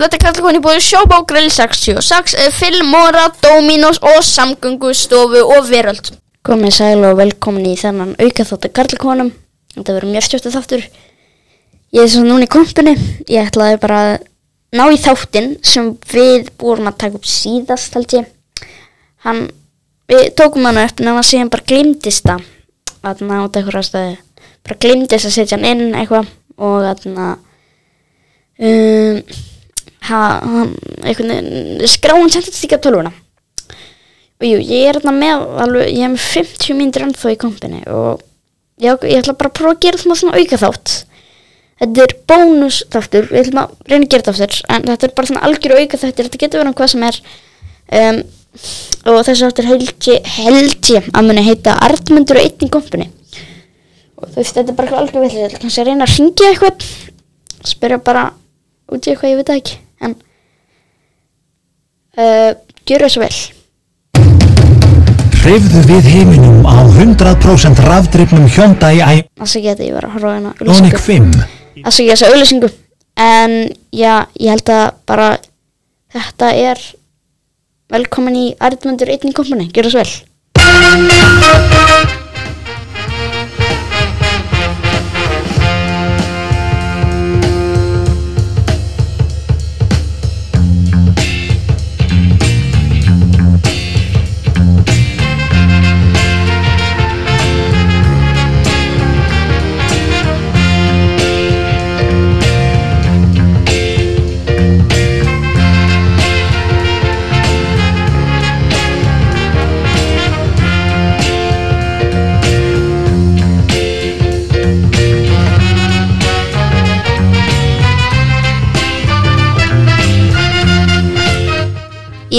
Þetta kallar koni búið Grill 66, eh, Filmora, Dominos og Samgöngustofu og Veröld. Komið sæl og velkomin í þennan auka þáttu karlakonum. Þetta verður mjög stjórnstu þáttur. Ég er svo núna í kompinu. Ég ætlaði bara að ná í þáttinn sem við búum að taka upp síðast held ég. Hann, við tókum hann upp en hann síðan bara glimtist það. Þannig að út af einhverja staði. Bara glimtist að setja hann inn eitthvað og að um, skráin sendist ekki á tölvuna. Og jú, ég er þarna með alveg, ég er með 50 mínútur ennþá í kompinni og ég, ég ætla bara að prófa að gera það svona auka þátt þetta er bónus þáttur, við ætlum að reyna að gera þetta aftur en þetta er bara svona algjör auka þáttur þetta getur verið um hvað sem er. Um, og þessi þáttur held ég held ég að muni heita Artmundur og einn í kompinni og þú veist, þetta er bara algjör ætla kannski að reyna að ringja eitthvað spyrja bara út í eitthvað, ég veit ekki uh, gjör það svo vel. Hreyfðu við heiminum á 100% rafdrifnum Hyundai þess að geta ég var að horfa hérna Ioniq auglýsingu. 5 þess að ég þessa auðlýsingu en já, ég held að bara þetta er velkomin í Arnmundur einn í kompani, gjör það svo vel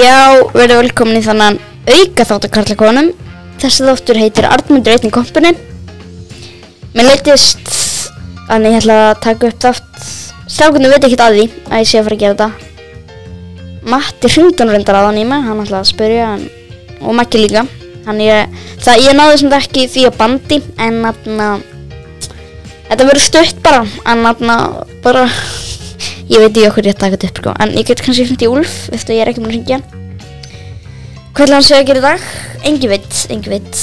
Já, verður velkomin í þannan auka þátt að karla konum Þessi þáttur heitir Arnmundur einn í kompani Mér leittist Þannig ég ætla að taka upp þátt. Strákunni veit ekkert að því að ég sé að fara að gera þetta. Matti hringdun reyndar að hann í mig Hann ætlaði að spyrja hann, Og Maggi líka. Hann ég, það, ég náði sem þetta ekki því að bandi En þarna Þetta verður stutt bara En þarna bara Ég veit ekki okkur ég að taka þetta upp sko. En ég get kannski í Úlf Eftir að ég er ekki búin að hringja. Hann Hvað ætla hann að segja að gera í dag? Engi veit, engi veit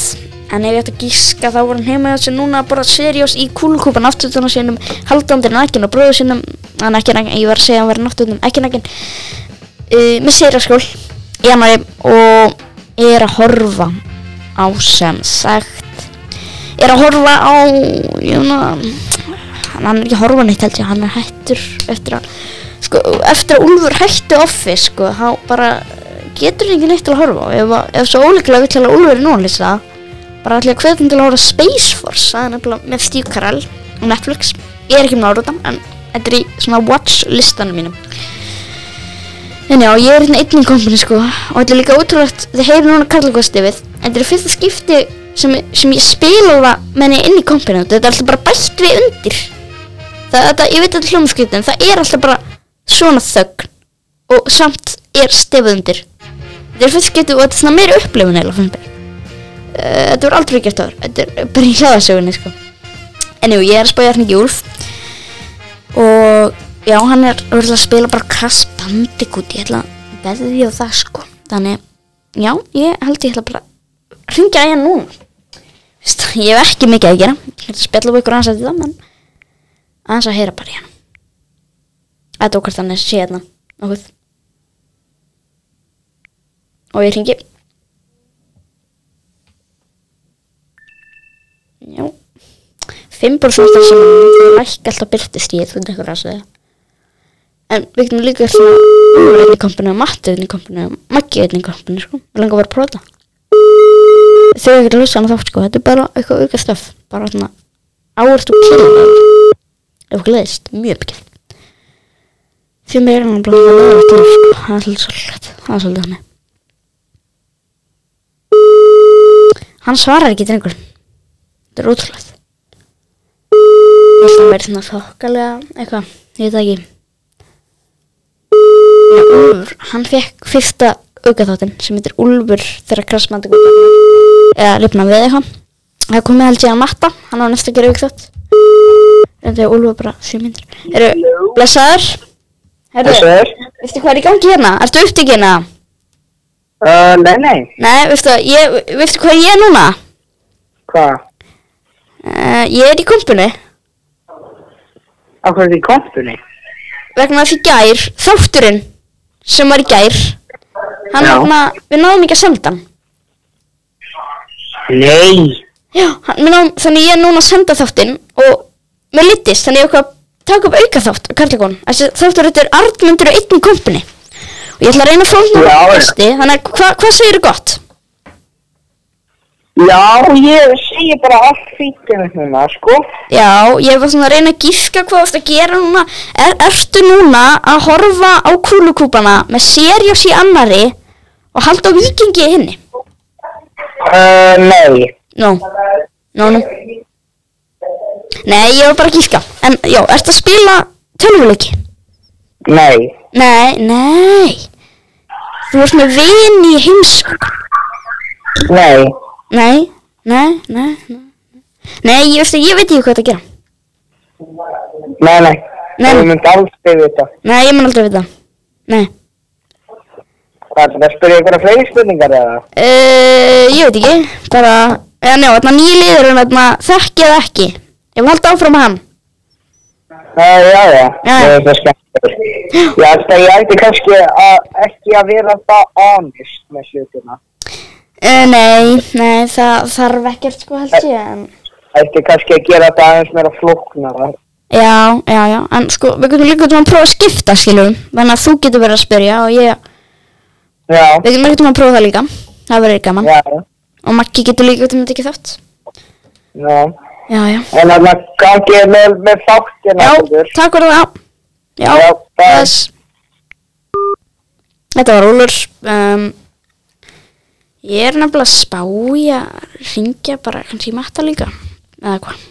En ef ég ætti að gíska þá var hann heima þessi núna að borða seriós í kúlukúpan afturtuna sínum Haldandir nakkin og bróðu sínum. Hann ekki nakkin, ég var að segja að hann verið náttúrunum ekki nakkin uh, Með serióskól Í annari og ég er að horfa á sem sagt Er að horfa á Jóna hann er ekki að horfa neitt held ég, hann er hættur eftir að sko, eftir að Úlfur hætti office sko, þá bara getur hann ekki neitt til að horfa á. Ef, ef svo ólíklega vill að Úlfur er núanlýsa bara ætla ég að hann til að horfa Space Force. Það er nefnilega með Steve Carell á Netflix, ég er ekki með áruðan en þetta er í svona watch listanum mínum. En já, ég er hérna einn í kompani sko og þetta er líka ótrúlegt, þið heyrir núna Karlakostifið en þetta er fyrsta skipti sem, sem ég spila það með henni inn í kompani þetta er alltaf bara bætt við undir það, ég veit að þetta er hljómskritin það er alltaf bara svona þögn og samt er stefið undir. Þetta er fyrst getur og þetta er svona meira upplifun eða mér. Uh, þetta voru aldrei gert áður. Þetta er bara í hlaðasögunni sko. En jú, ég er að spája hérna ekki Úlf. Og já, hann er örugglega að spila bara Crash Bandicoot. Ég ætla að veðja á það sko. Þannig, já, ég held ég ætla bara að ringja hann núna. Veist, ég hef ekki mikið að gera. Ég ætla að spjalla upp ykkur aðeins að þetta menn aðeins að heyra bara í hann. Þetta okkar þannig sé hérna. Nokkuð. Og ég ringi Já. 5% sem lækka alltaf byrtist í þú tekur að segja en við getum líka svona í kompinu og Matti einn í kompinu og Maggi einn í kompinu sko. Við langar bara að prófa þetta. Þau ekki að hlusta hann þátt sko. Þetta er bara eitthvað auka stöf. Bara svona áherslu killa ef okkur leiðist, mjög mikið því mér er hann bara að löða til sko, það er svolítið svolítið það er svolítið hann hann svarar ekki drengur. Þetta er ótrúlega ég held að hann verið svona þokkalega eitthvað, ég veit það ekki. Úlfur, hann fekk fyrsta aukaþáttin sem heitir Úlfur þegar krassmandi eða lifna við eitthvað. Það komið held ég að matta, hann á næsta að gera aukaþátt þetta er Úlfur bara því myndir eru blessaður Þessar, Veistu hvað er í gangi hérna? Ertu upptekinn hérna? Uh, nei, nei, Nei, veistu, ég, veistu hvað ég er núna? hvað? Uh, ég er í kompunni Akkur er þetta í kompunni? vegna þess í gær, þátturinn sem var í gær hann Já. vegna, við náðum ekki að senda hann Nei, Já, hann, náðum, þannig ég er núna að senda þáttinn og mér litist, þannig ég okkar taka upp auka þátt, Karlakon þessi þáttur þetta er Arnmundur og einn kompunni og ég ætla að reyna að fólkna Já, já. besti þannig að hva, hvað segir gott? já, ég segi bara allt fínt um þetta, sko. Já, ég var svona að reyna að gíska hvað þú ert að gera núna er, Ertu núna að horfa á kúlukúpana með serjós í annari og halda á vikingi í hinni? Uh, nei, Nó, nó, nó Nei, ég var bara að gíska. En já, ertu að spila tölvuleiki? nei, Nei, nei. Þú ert með vin í heims nei, Nei, nei, nei, nei. Nei, ég veist að ég veit ekki hvað þetta að gera. Nei, nei, Nei. þú myndi aldrei vita. Nei, ég mun aldrei vita. Nei. Hvað er þetta að spyrja að fleiri spurningar eða? uh, Ég veit ekki. Bara, eða njá, þarna nýja liður en þarna þekki eða ekki Ég vil halda áfram hann Uh, já, já, Já. það er það skemmtilega. Ég held að ég ætti kannski að ekki að vera það honest með hlutina. uh, Nei, nei, það þarf ekkert sko held ég en Ætti kannski að gera það aðeins meira flóknara. Já, já, já, en sko, við getum líka til að prófa að skipta, skiljum Þannig að þú getur verið að spyrja og ég Já, Við getum líka til að prófa það líka Það verður gaman já, Og Maggi getur líka til að tekið þátt já. Já, já. En þannig að gangið með, með þáttina. Já, takk fyrir það. Já, Já, bless. Þetta var Úlur um, Ég er nefnilega að spá í að ringja bara kannski í matta líka. Eða hvað?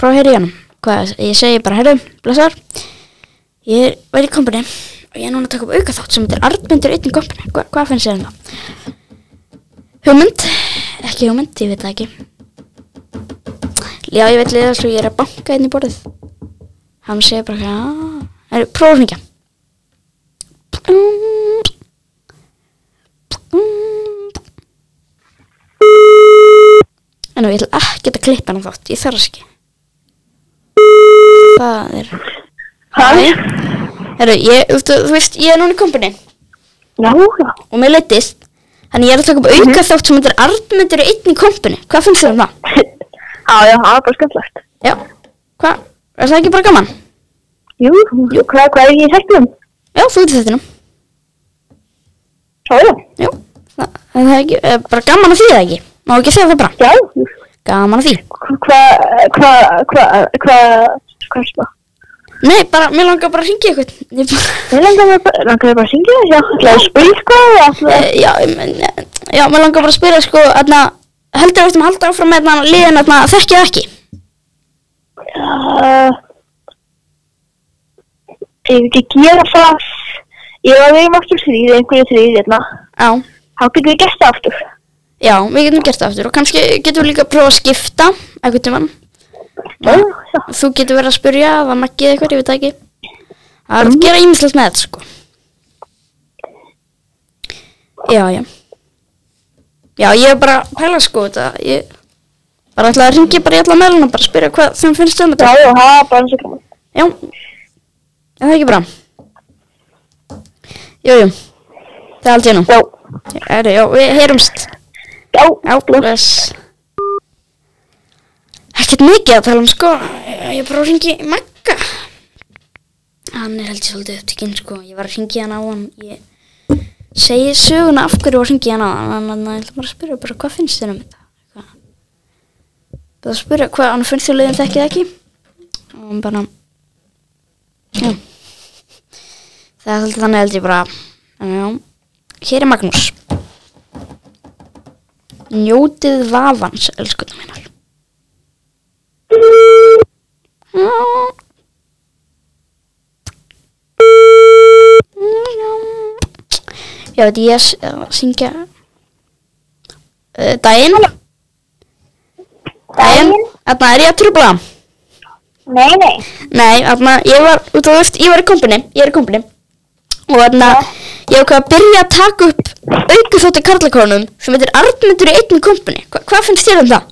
Að heyra í hann Hvað, ég segi bara, heyrðu, blessar Ég væri í kompani Og ég er núna að taka upp auka þátt sem er Arnmundur einn í kompani. Hva, Hvað finnst þér um það? Hugmynd? Ekki hugmynd, ég veit það ekki Já, ég veit liða svo ég er að banka inn í borðið. Hann segir bara já Það er prófa að hringja En nú, ég ætla ekki að klippa hann þátt Ég þarf ekki. Það er Hæ? Herru, ég, þú, þú veist, ég er núna í kompani Já. Og mér leittist Þannig ég er að taka upp auka þátt sem þetta er Arnmundur einn í kompani Hvað finnst þér um það? Já, já, það er bara skemmtilegt. Já, hvað? Er það ekki bara gaman? Jú, jú, hvað, hvað er ég í hættum? Já, þú ert í þetta Já, já. Já, það, það er ekki, eh, bara gaman að því það ekki Má ekki segja það bara Já, Gaman að því hvað, hvað, hvað, hvað, hvað er það? Nei, bara, mér langar bara að Ég bara, Ég langar bara, langar bara að syngja það, já, ætlaði að spila eitthvað, ætlaði eh, já, eh, já, mér langar bara að spyrja sko, þarna Heldur við að halda áfram með þarna liðin þarna þekkið það ekki? Að, ég veit ekki gera það, ég var um aftur þrýð, einhverju þrýð, hérna, Já, þá getum við gert það aftur. já, við getum gert það aftur Og kannski getum við líka að prófa að skipta Eitthvað Já, já, Þú getur verið að spyrja, það makkið eitthvað, ég veit ekki. Það er að gera ímislegt með þetta sko. Já, já Já, ég er bara að pæla sko þetta Ég bara ætla að ringja bara í alla meðluna Bara að spyrja hvað þeim finnst um já, þetta. Já, það er bara eins og gaman. Já, er það ekki bra Jú, jú Það er allt í nú Já, Æri, Já, við heyrumst. Já, Já, bless. Ekkert mikið að tala um sko. Ég er bara að ringi Magga. Hann er held ég svolítið upptikinn sko. Ég var að ringi hann á hann Ég segi söguna af hverju var að ringi hann hann Þannig að ég ætla bara að spyrja bara hvað finnst þér um þetta? Hvað? Það að spyrja hvað hann finnst þér leiðin þekkið ekki? Og hann bara Já. Það er svolítið þannig held ég bara. En Já Hér er Magnús. Njótið vafans, elskunar minnar. Já, þetta ég s- að syngja uh, Daginn Daginn Þarna er ég að trubla nei, nei, Nei, þarna ég var út á veist, ég var í kompani Ég er í kompani og þarna ég ákvað að byrja að taka upp auku þótti karlakonum sem heitir Arnmundur í einni kompani Hva, hvað finnst þér um það?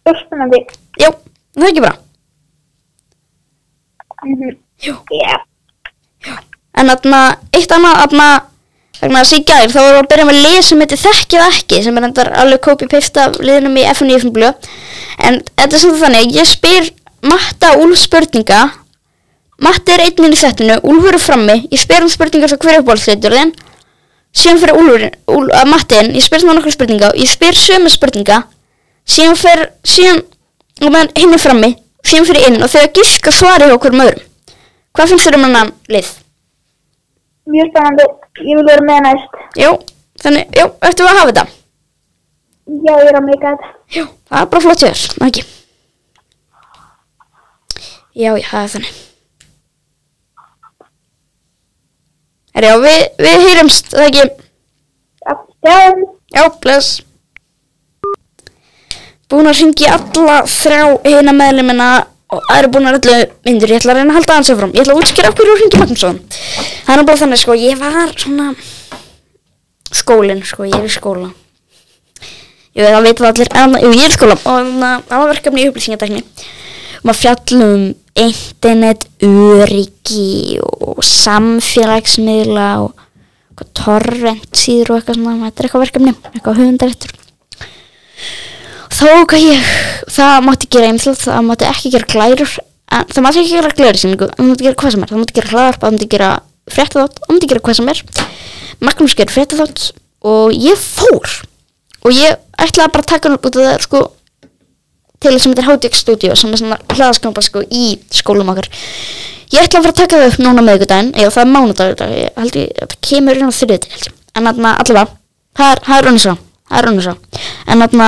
Stórspennandi. Já, það er ekki bara Mhm. Jú. Já. En þarna, eitt annað, þarna, þarna þessi í gær, þá vorum við að byrja með lið sem heitir Þekkið ekki, sem er endar alveg copy-paste af liðnum í FNI FM blöð. En þetta er samt þannig, ég spyr Matta Úlf spurninga, Matti er einnig í settinu, Úlfur er frammi, ég spyr hann spurningar svo hver er uppáhaldsleitur þinn, síðan fyrir Úlfur, Úl, að Mattin, ég spyr hann nokkra spurninga, ég spyr sömu spurninga, síðan fyrir, síðan, og meðan hinn er frammi, síðan fyrir inn og þegar gíska svari hverjum öðrum. Hvað finnst þér um hennan lið? Mjög spennandi. Ég vil vera með næst. Jú, þannig, jú, ættum við að hafa þetta? Já, ég er að meika þetta. Jú, það er bara flott hjá þér, ekki? Já, já, það er þannig. Er já, við, við hýrumst, það ekki? Já, já. Já, bless. Búin að ringi alla þrjá hina meðlumina og það eru búin að öllu myndir. Ég ætla að reyna að halda aðeins áfram. Ég ætla að útskýra af hverju þú ringi Magnússon. Það er bara þannig, sko, ég var svona skólinn, sko, ég er í skóla. Jú, það veit það allir, en ég er í skóla og að það var verkefni í upplýsingatekni. Um að fjallum internet, öryggi og samfélagsmiðla og torrent síður og eitthvað svona, þetta er eitthvað verkefni, eitthvað höfundarættur. Þá hvað ég, það mátti gera einfjöld, það mátti ekki gera glærur, en það mátti ekki gera glærur síningu, það mátti gera hvað sem er, það mátti gera hlaðarp, það mátti gera fréttaþátt, það mátti gera hvað sem er. Magnús gerir fréttaþátt og ég fór. Og ég ætlaði bara að taka hann út af það, sko, til sem þetta er HDX Studio sem er svona hlaðaskampa sko í skólum okkar. Ég ætla að fara að taka það upp núna með ykkur daginn eða það er mánudagur ég held ég það kemur inn á þriðið en allavega það er, það er önnur svo það er önnur svo en þarna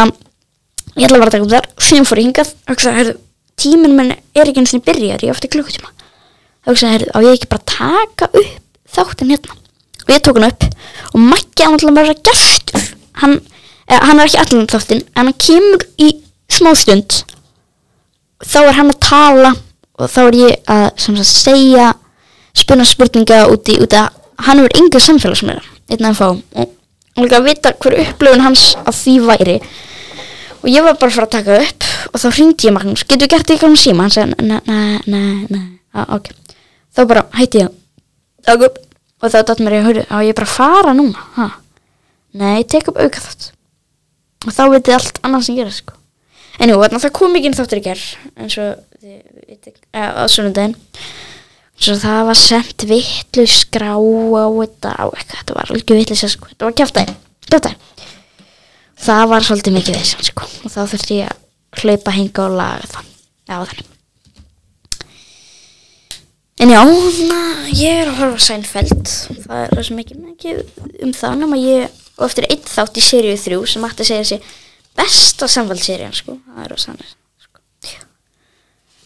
ég ætla að fara að taka upp þar síðan fór ég hingað. Og hugsa heyrðu tíminn minn er ekki eins og byrjar ég ofta klukkutíma. Þá hugsa heyrðu á ég ekki bara taka upp þáttinn hérna? Og ég tók hann upp og Maggi hann að vera gestur. Hann, eh, hann er ekki allan þáttinn en hann kemur í smá stund. Þá er hann að tala og þá er ég að sagt, segja spurna spurninga út í út að hann hefur enga samfélagsmeira einn að fá og og líka að vita hver upplöfun hans að því væri og ég var bara fara að taka upp og þá hringdi ég Magnús, getur við gert þetta í síma hann sagði, nei, nei, nei ah, ok, þá bara hætti ég. Upp og þá datt mér ég að höru á ég bara fara núna? Ha? nei, tek upp auka þátt og þá veit þið allt annað sem gerir sko. En jú, það kom ekki inn þáttur í gerð eins og veitir á sunnudaginn. Svo það var sendt vitlu skrá á þetta á eitthvað, þetta var alveg vitlu sko, þetta var kjáftæði, kjáftæði það var svolítið mikið þess sko, og þá þurfti ég að hlaupa hinga og laga það. Já þannig en já, na, ég er að horfa Seinfeld. Það er sem ekki mikið um það nema ég, og eftir einn þátt í seríu þrjú sem ætti að segja þessi besta samfélserían sko, það er á sannir sko.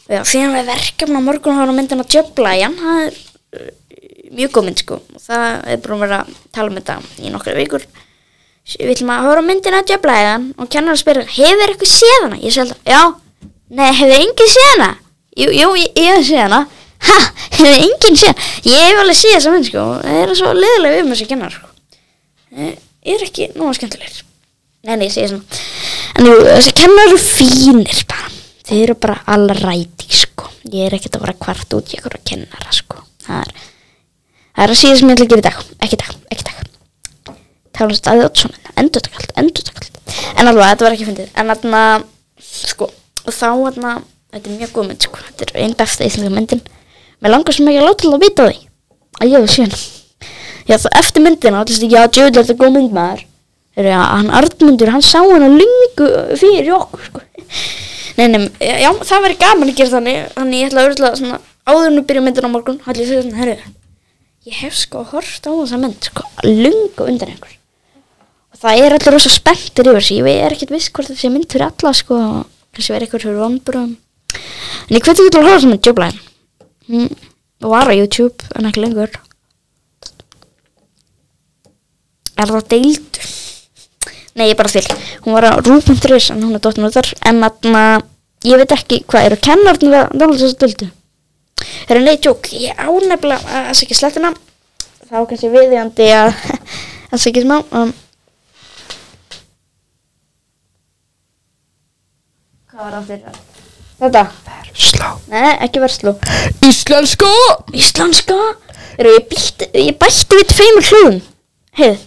Já, síðan er verkefni á morgun að horfa á myndina Jöblæjan, það er uh, mjög góð mynd sko. Og það er búin að vera að tala um þetta í nokkra vikur við ætlum að horfa á myndina Jöblæjan og kennar að spyrja, hefur eitthvað séð hana? Ég segi alltaf, já, nei, hefur enginn séð hana? Jú, jú, ég, ég hef séð hana. Ha, hefur enginn séð hana? Ég hef alveg séð þessa mynd sko. Það er svo leðilega um þessi kennar sko. Eh, er ekki nóga skemmtilegir. Nei, nei, ég segi svona. En jú, þessi kennar eru fínir bara. Þeir eru bara allræti, sko. Ég er ekkert að vera kvart út í eitthvað kennara, sko. Það er Það er að ég að dag Tala um staðið átt svona Endurtakald, endurtakald En alveg, þetta var ekki fyndið En þarna, sko Og þá, þarna, þetta er mjög góð mynd, sko Þetta er einn besta íslenska myndin Mér langar sem ekki að láta það að vita því Að ég hef séð hana Já, þá eftir myndina, þá veist ekki, já, er þetta góð mynd maður. Þegar já, hann Arnmundur, hann sá hana lungu fyrir okkur, sko. Nei, nei, já, það væri gaman að gera þannig, þannig ég ætla að örla svona, áður en að byrja myndina á morgun, ætla ég að segja svona, herru, ég hef sko hort á þessa mynd, sko, lungu undan einhver. Það er allir rosa spenntir yfir sig, ég er ekkert viss hvort þetta sé mynd fyrir alla, sko, kannski verið eitthvað fyrir vonbúrum. En ég hveti ekki til að horfa þessa mynd, jöfnlega. Hún var á YouTube, en ekki lengur. er það deildu nei ég bara til hún var á rú.is en hún er dottin út þar. En þarna ég veit ekki hvað eru kennarnir að dála þess að deildu? Er það neitt jók ég ánefnilega að það sé ekki slettina þá kannski viðjandi að það sé ekki smá um, Hvað var aftur? Þetta? Slá Nei, ekki verslú Íslenska Íslenska? Eru, ég, ég bætti við tveimur hlugum Heið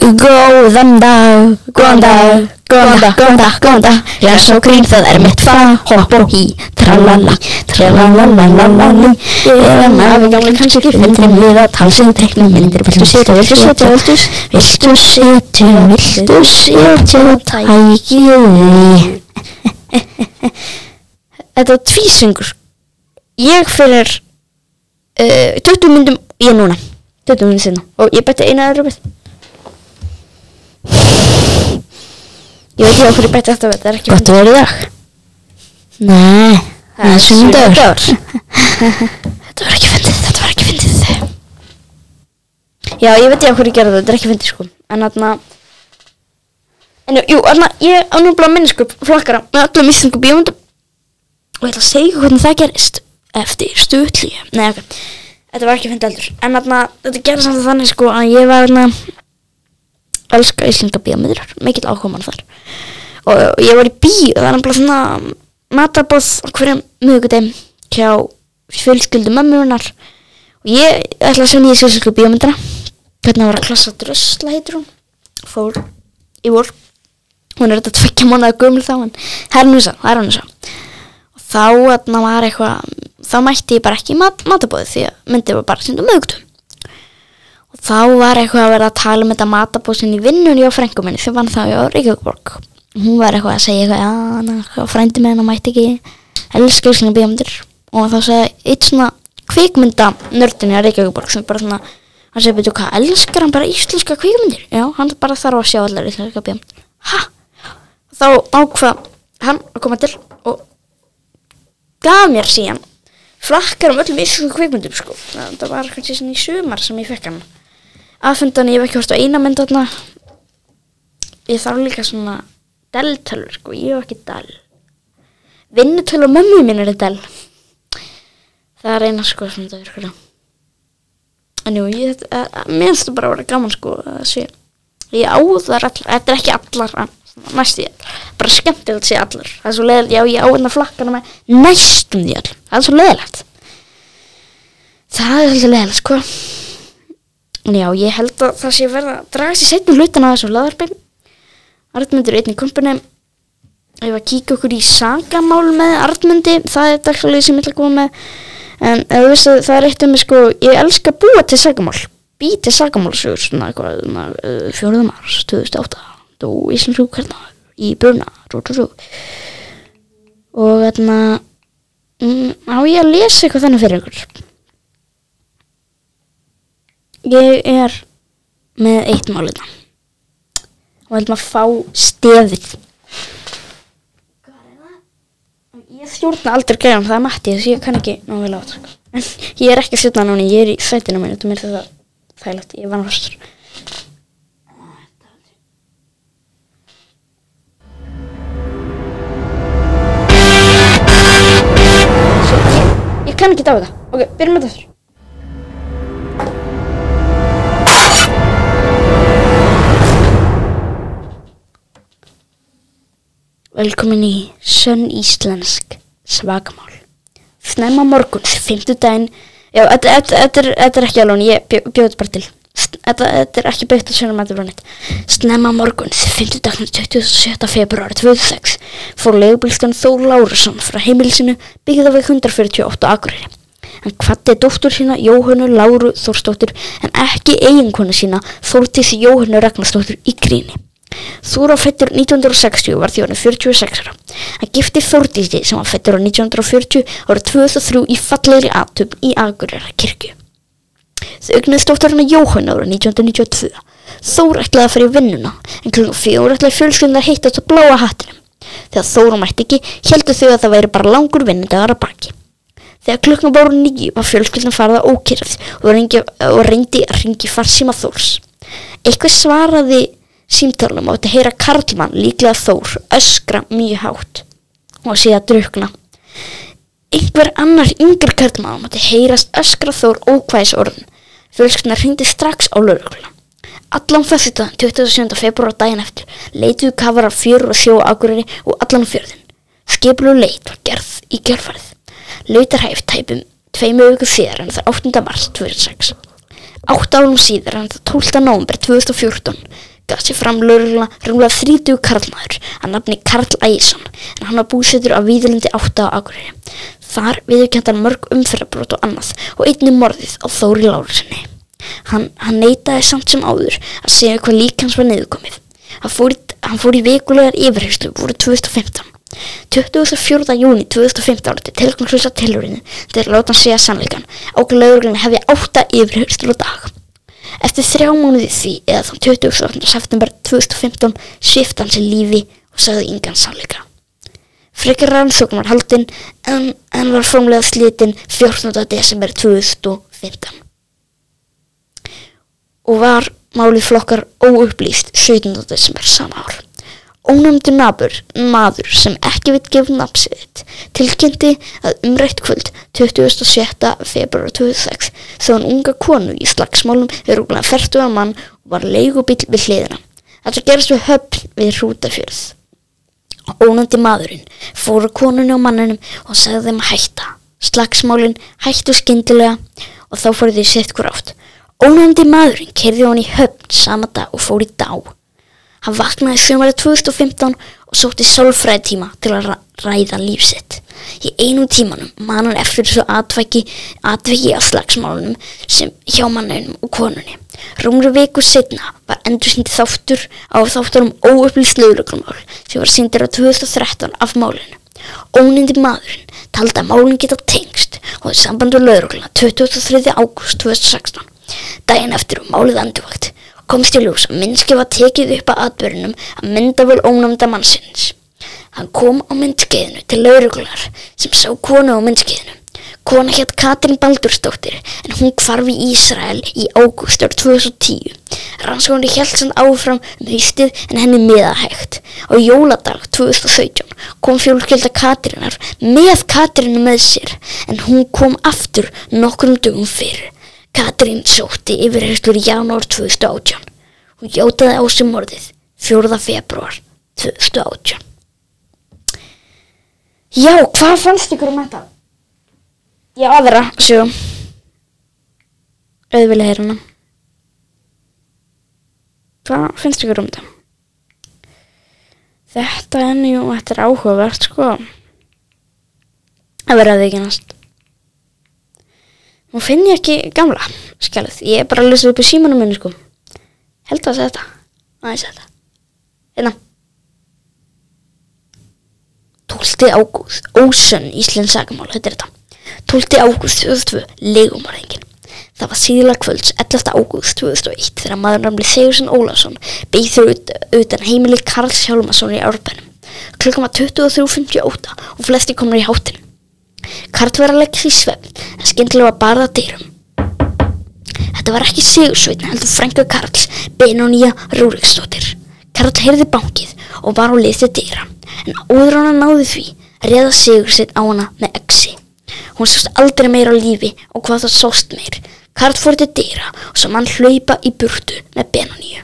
Góðan dag, góðan dag, góðan dag, góðan dag, góðan dag Ræs og grín það er mitt fag, hopp og hí Tralala, tralalalalala. Ég er maður gamli kannski ekki Myndin við að talsið teknum myndir. Viltu setja, viltu setja, viltu Viltu setja, viltu setja Tækið Þetta var tvísyngur Ég fyrir uh, 20 myndum Ég núna. 20 myndum sinna. Og ég bætti eina aðra bætt Ég veit ekki okkur ég bætti þetta við Það er ekki Gott að vera í dag. Nei Það er sunnudagur Þetta var ekki fyndið Þetta var ekki fyndið. Já, ég veit ekki okkur ég gerði þetta Þetta er ekki fyndið sko. En þarna En jú, þarna Ég á nú bara minni sko Flokkara Með öllum íslensku bíómyndum. Og ég ætla að segja hvernig það gerist Eftir stutli Nei, ok Þetta var ekki fyndið eldur En þarna Þetta gerði samt þannig sko Að ég var þarna elska íslenska bíómyndir mikill áhugamann þar og, og ég var í bíó, það var nefnilega svona matabóð hverjum miðugudegum hjá fjölskyldu mömmunar og ég ætla að sjá nýja íslensku bíómyndina. Hvernig var að klassa drösla heitur hún. Fór í vor hún er þetta tvekkja mánuða gömul þá en hernusa, það er svo. Og þá var eitthvað þá mætti ég bara ekki í mat, matabóði því að myndið var bara síndu miðugudum og þá var eitthvað að vera að tala um þetta matabósin í vinnunni á frengum minni þegar hann þá í Reykjavíkborg hún var eitthvað að segja eitthvað na, frændi með hennar mætti ekki elska íslenska bíómyndir. Og þá sagði eitt svona kvikmynda nördin í Reykjavíkborg sem bara svona hann segi betur hvað, elskar hann bara íslenska kvikmyndir? Já, hann bara þarf að sjá allar íslenska bíómyndir. Ha, þá ákvað hann að koma til og gaf mér síðan flakkar um öllum íslensku kvikmyndum sko. það var kannski svona í sumar sem ég fekk hann aðfundan ég hef ekki hort á eina mynd þarna. Ég þarf líka svona Dell-tölur sko, ég hef ekki Dell. Vinnutölur mömmu mín er Dell. Það er eina sko sem það er sko. En jú, ég, mér finnst það bara að vera gaman sko sé. Ég á það allar, þetta er ekki allar næstu ég, bara skemmtilegt sé allar. Það er svo leðilegt, já ég á hérna flakkana með næstum því all, það er svo leðilegt það er svolítið leðilegt sko já, ég held að það sé verða að draga sér setjum hlutan að þessum laðarbein. Artmundur er einnig kompani. Ég var að kíka okkur í sagamál með Artmundi. Það er dagsalegi sem ég ætla að koma með. En ef þú veist að það er eitt um mig sko, ég elska að búa til sagamál. Bý til sagamálsögur, svona eitthvað, uh, fjóruðum árs, 2008. Dó Íslandsrú hérna í Bruna, rú, rú, rú. Og þarna, mm, á ég að lesa eitthvað þannig fyrir ykkur. Ég er með eitt málina og ætlum að fá stefið. Ég stjórna aldrei greiðan, það er Matti þess að ég kann ekki ná vel á þetta. En ég er ekki að stjórna núni, ég er í sætinu mínu, þetta er þetta þægilegt, ég er vannvarstur. Ég kann ekki á þetta. Ok, byrjum með þetta. Velkomin í Sönn Íslensk svakamál. Snemma morguns, fimmtudaginn, já, þetta, er, ekki alveg, ég bjó, bjóði bara til. Þetta, er ekki byggt á sönum að þetta Snemma morguns, fimmtudaginn, 27. februari 2006, fór legubílskan Þór Lárusson frá heimilisinu byggða við 148 Akureyri. Hann kvatti dóttur sína Jóhannu Láru Þórsdóttur en ekki eiginkonu sína Þórtísi Jóhannu Ragnarsdóttur í gríni. Þóra fættur 1960 var þjónu 46 ára. Hann gifti Þórdísi sem var fættur á 1940 árið 2003 í fallegri aðtöfn í Akureyra kirkju. Þau eignuðist dótturina Jóhann ára 1992. Þóra ætlaði að fara í vinnuna en klukkan fjóra ætlaði fjölskyldin að hittast á bláa hattinum. Þegar Þóra mætti ekki heldur þau að það væri bara langur vinnudagar að baki. Þegar klukkan voru nýju var fjölskyldin farið að ókýrað og, og reyndi að ringi farsíma Þórs. Eitthvað svaraði símtálum og þetta heyra Karlmann líklega Þór öskra mjög hátt og síðan drukna. Einhver annar yngri karlmaður mátti heyrast öskra þór ókvæðis orðin. Fjölskyldna hringdi strax á lögregluna. Allan fyrstutaðan 27. februar daginn eftir leituðu kafarar fjörur og sjó á Akureyri og allan fjörðin. Skiplu leit var gerð í kjörfarið. Lautarhæf tæpum tveimu viku síðar en það 8. mars 2006. Átt árum síðar en það 12. nómber 2014 gaf sér fram rúmlega 30 karlmaður að nafni Karl Ægjesson en hann var búsettur á Víðurlindi 8 á Akureyri. Þar viðurkjöndan mörg umferðarbrót og annað og einnig morðið á Þóri Lárusinni. Hann, hann neitaði samt sem áður að segja hvað lík hans var niðurkomið. Hann fór, hann fór í vikulegar yfirheyslu voru 2015. 24. júni 2015 til tilgangslösa tilhörinu til að láta hann segja sannleikan ákveð lögreglunni hefði átta yfirheyslu á dag. Eftir þrjá mánuði því eða þann 28. september 2015 svifti hann sér lífi og sagði yngan sannleika. Frekar rannsókn var haldinn en, en var fórmlega slitinn 14. desember 2015 og var málið flokkar óupplýst 17. desember sama ár. Ónæmdur nabur, maður sem ekki veit gefum nafnsiðitt, tilkynnti að umrætt kvöld 27. februar 2006 þó hann unga konu í slagsmálum við rúglega fertuða mann og var leigubill við hliðina. Þetta gerist við höfn við hrútafjörð. Ónæmdi maðurinn fór að konunni og manninum og sagði þeim að hætta. Slagsmálinn hættu skyndilega og þá fóru því sitt hver átt. Ónæmdi maðurinn kerði hann í höfn sama dag og fór í dá. Hann vaknaði sömari 2015 og sótti sálfræði tíma til að ræða lífsitt. Í einum tímanum man hann eftir þessu atvæki, atvæki á slagsmálunum sem hjá mannunum og konunni. Rúmri viku setna var endur síndi þáttur á þáttur um óupplýst lögreglumál sem var síndir á 2013 af málinu. Ónindi maðurinn taldi að málinn geta tengst og það sambandu lögregluna 23. ágúst 2016. Daginn eftir um málið anduvakt komst í ljós að minnski var tekið upp að atbyrjunum að myndavöl ónæmda mannsins. Hann kom á myndskeiðinu til lauruglunar sem sá konu á myndskeiðinu. Kona hétt Katrin Baldursdóttir en hún hvarf í Ísrael í ágúst árið 2010. Rannsóknir held sann áfram um haustið en henni miðahægt. Á jóladag 2017 kom fjólkjölda Katrinar með Katrinu með sér en hún kom aftur nokkrum dugum fyrir. Katrín sótti yfirherslur í janúar 2018. Hún játaði á sig morðið 4. februar 2018. Já, hvað fannst ykkur um þetta? Já, aðra, sjó. Auðvili heyruna. Hvað finnst ykkur um þetta? Þetta er njú, þetta er áhugavert, sko. Það verða þau ekki næst. Nú finn ég ekki gamla skjálið. Ég er bara að lesa upp í símanum minni sko. Held að segja þetta. Aðeins þetta. Hérna. 12. ágúst. Ósönn Íslands sagamál. Þetta er þetta. 12. ágúst 2002. Legumorðingin. Það var síðla kvölds 11. ágúst 2001 þegar maður namli Sigursson Ólafsson beigð ut, utan heimili Karls Hjálmarsson í Árbænum. Klukkan var 23.58 og flesti komur í hátinu. Karl var að leggja því svefn en skyndilega var barða dyrum. Þetta var ekki Sigursveitn heldur frænka Karls, Benónía Rúriksdóttir. Karl heyrði bankið og var á lið til dyra en áður en hann náði því reða Sigursveitn á hana með exi. Hún sást aldrei meira á lífi og hvað það sást meir. Karl fór til dyra og svo mann hlaupa í burtu með Benóníu.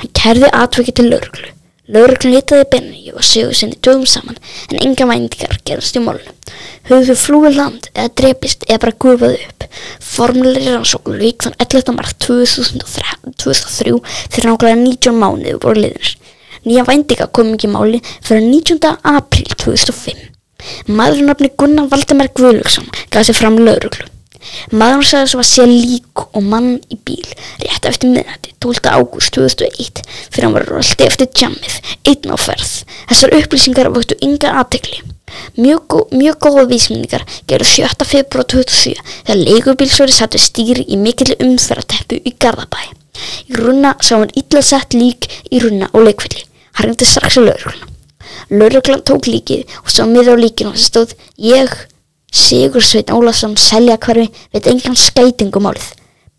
Hann kærði atvikið til lauruglu. Lauruglan litaði Benóníu og Sigursveitn dögum saman en enga væntingar gerast í málunum. Höfðu flúið land eða drepist eða bara gufað upp. Formulegri rannsókn lík þann 11. mars 2003, 2003 þegar nákvæmlega 19 mánuði voru liðinir. Nýja væntinga kom ekki máli fyrir 19. apríl 2005. Maður nafni Gunnar Valdemar Guðlöksson gaf sér fram lauruglu. Maður sagði að sé lík og mann í bíl rétt eftir miðnætti 12. ágúst 2001 fyrir hann var röldi eftir jammið einn á ferð. Þessar upplýsingar vöktu ynga aðtekli. Mjög, mjög góða vísmyndingar gerðu 7. februar 2007 þegar leigubílsvöri sattu stýri í mikill umferðarteppu í Garðabæ. Í runna sá hann illa sett lík í runna og leikvilli. Hann reyndi strax í laurugluna. Lauruglan tók líkið og sá miður á líkinu og það stóð ég, Sigur Sveit Ólafsson, selja hverfi, veit engan skætingum málið.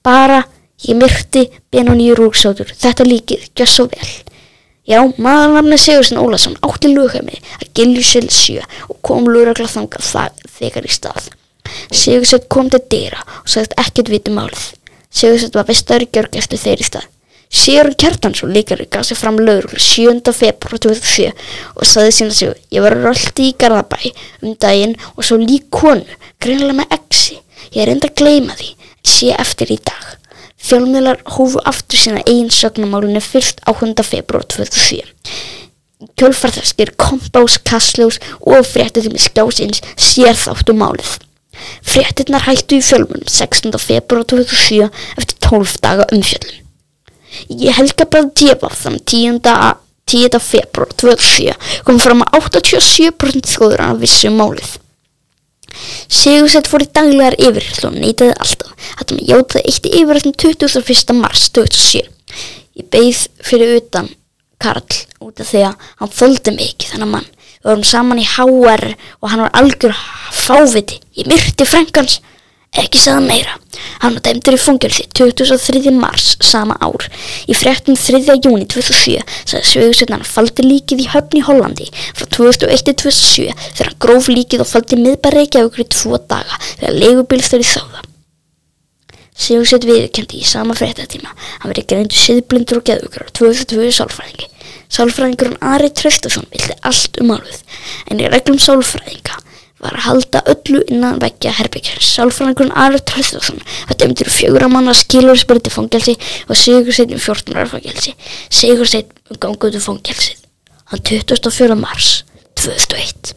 Bara, ég myrti Benóníu Rúksótur, þetta líkið, gjör svo vel. Já, maðurnafni Sigurðsson Ólason átti lögheimili að Giljusil 7 og kom lúragla þangað það þegar í stað. Sigurðsson kom til dyra og sagðist ekkert viti málið. Sigurðsson var vestaður í gjörg eftir þeirri stað. Sigurðun Kjartansson líkari gaf sér fram lögreglu 7. februar 2007 og sagði sína sig ég var röldi í Garðabæ um daginn og svo lík konu, greinlega með exi. Ég er enda að gleyma því, en sé eftir í dag. Fjölmiðlar hófu aftur sína eigin sögnumálinu fyrst 8. februar 2007. Kjölfarþaskir, kompás, kastljós og fréttitími skjásins sér þáttu málið. Fréttinnar hættu í fjölmunum 16. februar 2007 eftir 12 daga umfjöllum. Ég helga bara djefa þann 10. 10. februar 2007 kom fram að 87% þjóður að vissu um málið. Sigursett fór í daglegar yfirherslu og neytaði alltaf að hann játaði eitt í yfirherslun 21. mars 2007. Ég beigð fyrir utan Karl út af því að hann þóldi mig ekki þennan mann. Við vorum saman í HR og hann var algjör fáviti. Ég myrti frængans, ekki sagði meira. Hann var dæmdur í fungelsi 23. mars sama ár. Í fréttum 3. júni 2007 sagði Sveigursveitn hann faldi líkið í höfn í Hollandi frá 2001-2007 þegar hann gróf líkið og faldi miðbæri Reykjavíkur í tvo daga þegar leigubíl þeirri þáða. Sigursveit viðurkendi í sama fréttatíma hann verið greindu siðblindur og geðugur á 2002 sálfræðingi. Sálfræðingurinn Ari Traustason vildi allt um álið en í reglum sálfræðinga var að halda öllu innan veggja herbyggjar. Sálfræðingurinn Ari Traustason var dæmdur fjögur að manna skilurisbyrti fangelsi og Sigursveit um 14 ára fangelsi. Sigursveit um ganguðu fangelsið. Hann 24. mars 2001.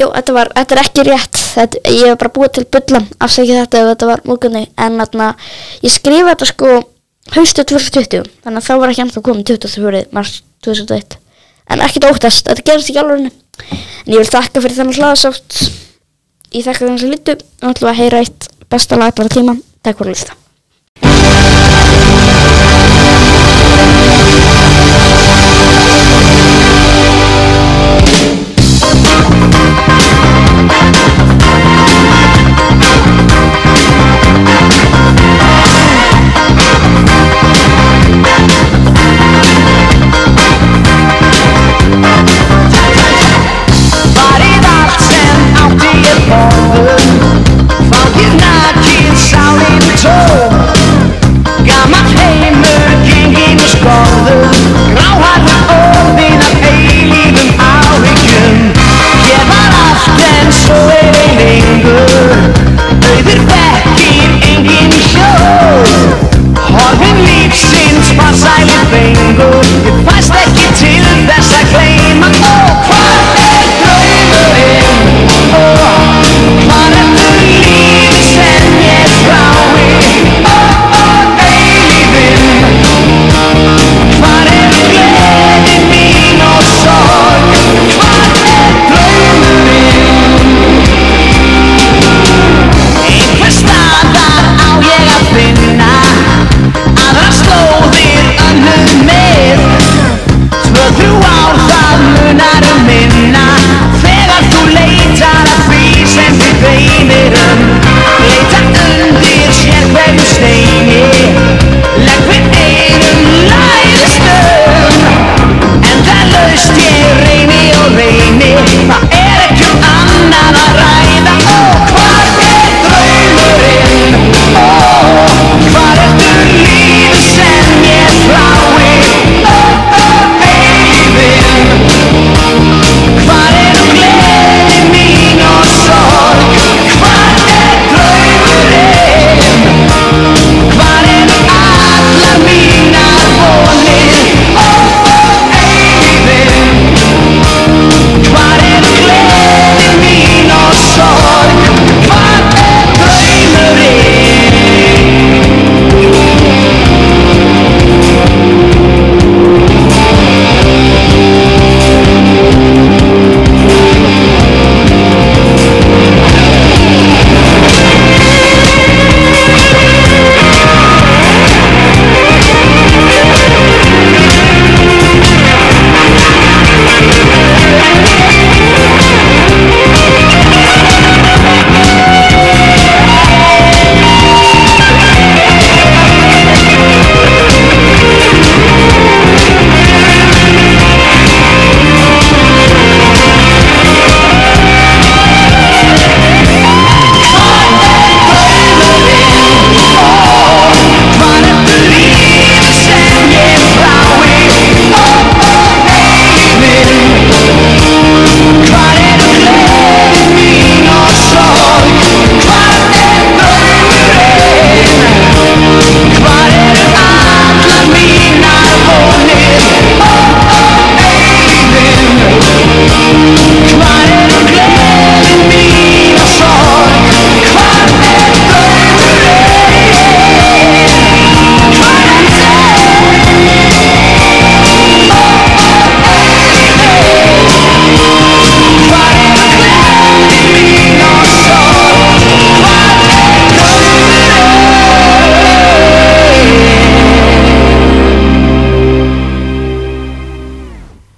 Jú, þetta, var, þetta er ekki rétt. Þetta, ég hef bara búið til bullan afsækja þetta ef þetta var múkunni en þarna, ég skrifa þetta sko haustu 2020 þannig að þá var ekki ennþá komið 24. mars 2001 en ekkert óttast, þetta gerist ekki alveg en ég vil þakka fyrir þennan hlaðasátt. Ég þakka þennan sem lítu og ætlum að heyra eitt besta lag bara tíma, takk fyrir að lista